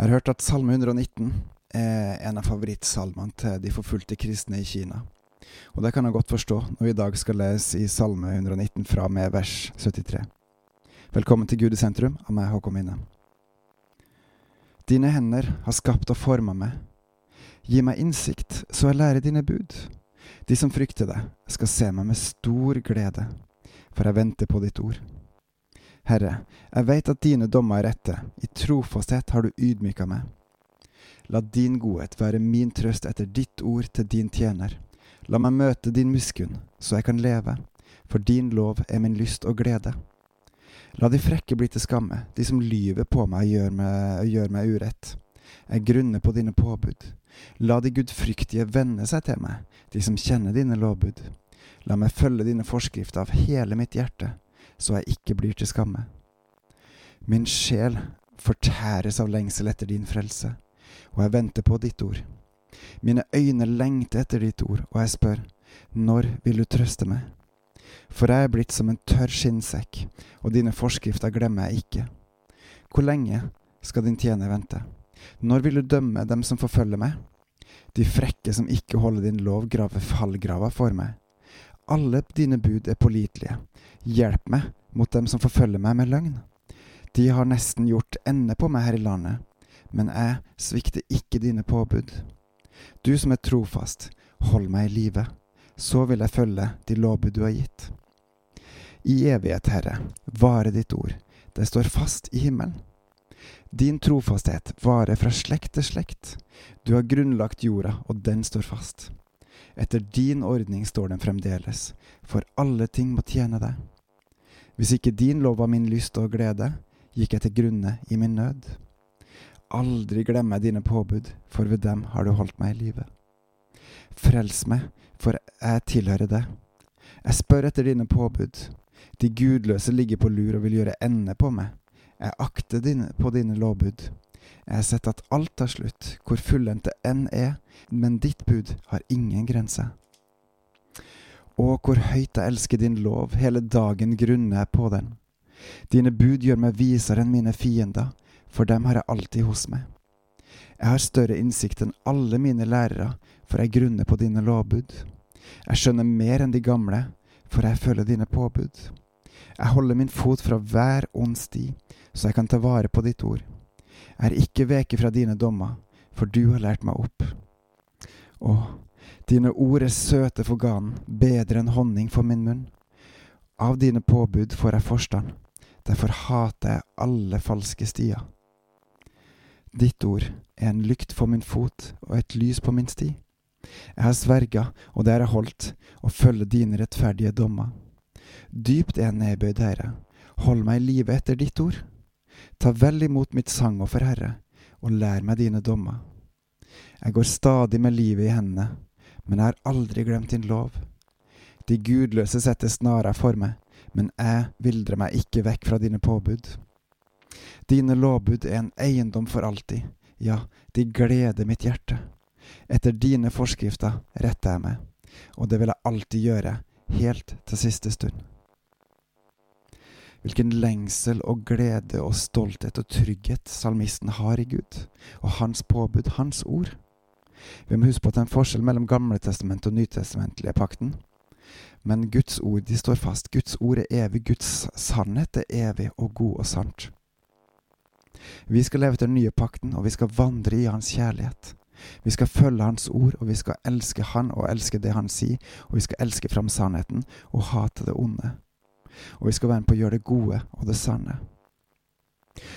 Jeg har hørt at Salme 119 er en av favorittsalmene til de forfulgte kristne i Kina. Og det kan jeg godt forstå når vi i dag skal lese i Salme 119 fra med vers 73. Velkommen til Gud i sentrum, av meg Håkon Minne. Dine hender har skapt og forma meg. Gi meg innsikt, så jeg lærer dine bud. De som frykter deg, skal se meg med stor glede, for jeg venter på ditt ord. Herre, jeg veit at dine dommer er rette, i trofasthet har du ydmyka meg. La din godhet være min trøst etter ditt ord til din tjener. La meg møte din miskunn, så jeg kan leve, for din lov er min lyst og glede. La de frekke bli til skamme, de som lyver på meg gjør meg, gjør meg urett. Jeg grunner på dine påbud. La de gudfryktige venne seg til meg, de som kjenner dine lovbud. La meg følge dine forskrifter av hele mitt hjerte, så jeg ikke blir til skamme. Min sjel fortæres av lengsel etter din frelse, og jeg venter på ditt ord. Mine øyne lengter etter ditt ord, og jeg spør, når vil du trøste meg? For jeg er blitt som en tørr skinnsekk, og dine forskrifter glemmer jeg ikke. Hvor lenge skal din tjener vente? Når vil du dømme dem som forfølger meg? De frekke som ikke holder din lov, graver fallgraver for meg. Alle dine bud er pålitelige. Hjelp meg mot dem som forfølger meg med løgn. De har nesten gjort ende på meg her i landet, men jeg svikter ikke dine påbud. Du som er trofast, hold meg i live, så vil jeg følge de lovbud du har gitt. I evighet, Herre, vare ditt ord, det står fast i himmelen. Din trofasthet varer fra slekt til slekt. Du har grunnlagt jorda, og den står fast. Etter din ordning står den fremdeles, for alle ting må tjene deg. Hvis ikke din lov var min lyst og glede, gikk jeg til grunne i min nød. Aldri glemme dine påbud, for ved dem har du holdt meg i live. Frels meg, for jeg tilhører deg. Jeg spør etter dine påbud. De gudløse ligger på lur og vil gjøre ende på meg. Jeg akter dine, på dine lovbud. Jeg har sett at alt tar slutt, hvor fullendt det enn er, men ditt bud har ingen grense. Å, hvor høyt jeg elsker din lov, hele dagen grunner jeg på den. Dine bud gjør meg visere enn mine fiender, for dem har jeg alltid hos meg. Jeg har større innsikt enn alle mine lærere, for jeg grunner på dine lovbud. Jeg skjønner mer enn de gamle, for jeg følger dine påbud. Jeg holder min fot fra hver ond sti, så jeg kan ta vare på ditt ord. Er ikke veke fra dine dommer, for du har lært meg opp. Å, dine ord er søte for ganen, bedre enn honning for min munn. Av dine påbud får jeg forstand, derfor hater jeg alle falske stier. Ditt ord er en lykt for min fot og et lys på min sti. Jeg har sverga, og det har jeg holdt, å følge dine rettferdige dommer. Dypt er jeg nedbøyd, Herre, hold meg i live etter ditt ord. Ta vel imot mitt sangoffer, Herre, og lær meg dine dommer. Jeg går stadig med livet i hendene, men jeg har aldri glemt din lov. De gudløse setter snarer for meg, men jeg vildrer meg ikke vekk fra dine påbud. Dine lovbud er en eiendom for alltid, ja, de gleder mitt hjerte. Etter dine forskrifter retter jeg meg, og det vil jeg alltid gjøre, helt til siste stund. Hvilken lengsel og glede og stolthet og trygghet salmisten har i Gud, og hans påbud, hans ord. Vi må huske på at det er en forskjell mellom Gamletestamentet og Nytestamentlige pakten. Men Guds ord de står fast. Guds ord er evig. Guds sannhet er evig og god og sant. Vi skal leve etter den nye pakten, og vi skal vandre i Hans kjærlighet. Vi skal følge Hans ord, og vi skal elske Han og elske det Han sier, og vi skal elske fram sannheten og hate det onde. Og vi skal være med på å gjøre det gode og det sanne.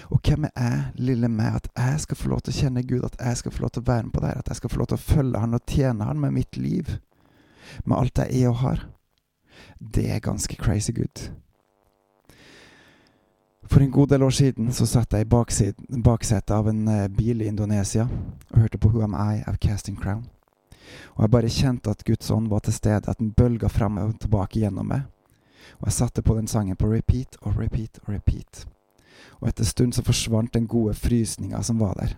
Og hvem er jeg, lille meg, at jeg skal få lov til å kjenne Gud, at jeg skal få lov til å være med på det at jeg skal få lov til å følge Han og tjene Han med mitt liv, med alt jeg er og har? Det er ganske crazy good. For en god del år siden så satt jeg i baksetet av en eh, bil i Indonesia og hørte på Who Am I av Casting Crown. Og jeg bare kjente at Guds ånd var til stede, at den bølga fram og tilbake gjennom meg. Og jeg satte på den sangen på repeat og repeat og repeat. Og etter stund så forsvant den gode frysninga som var der.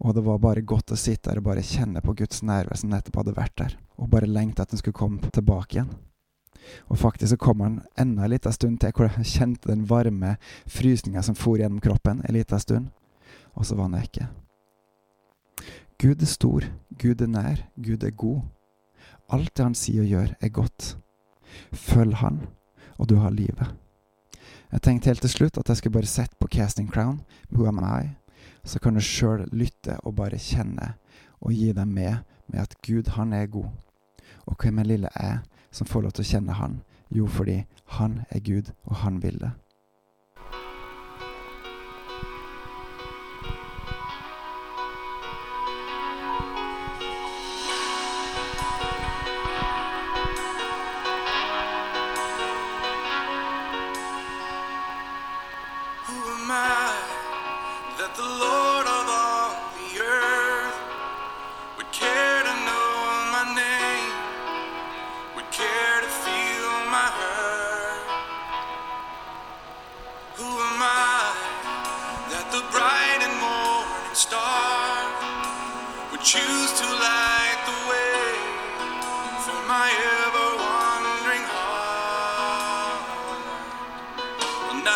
Og det var bare godt å sitte der og bare kjenne på Guds nærvær som nettopp hadde vært der, og bare lengte at den skulle komme tilbake igjen. Og faktisk så kom han enda en liten stund til, hvor jeg kjente den varme frysninga som for gjennom kroppen en liten stund, og så var han vekke. Gud er stor, Gud er nær, Gud er god. Alt det han sier og gjør, er godt. Følg han, og du har livet. Jeg tenkte helt til slutt at jeg skulle bare sette på Casting Crown, Who Am I? Så kan du sjøl lytte og bare kjenne, og gi deg med med at Gud, han er god. Og hvem er lille jeg som får lov til å kjenne han? Jo, fordi han er Gud, og han vil det.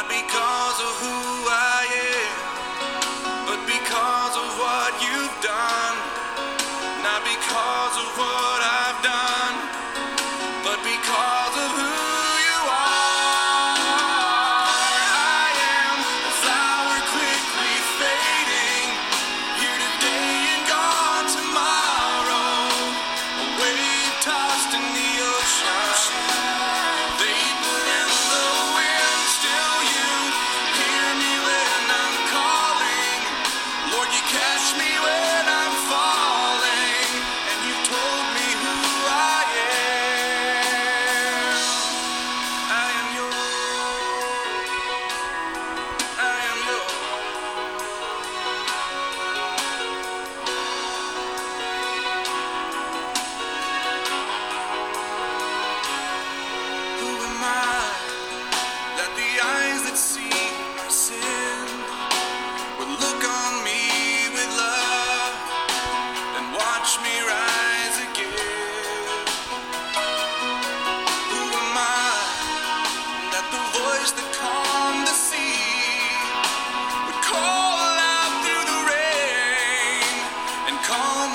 because of who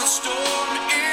storm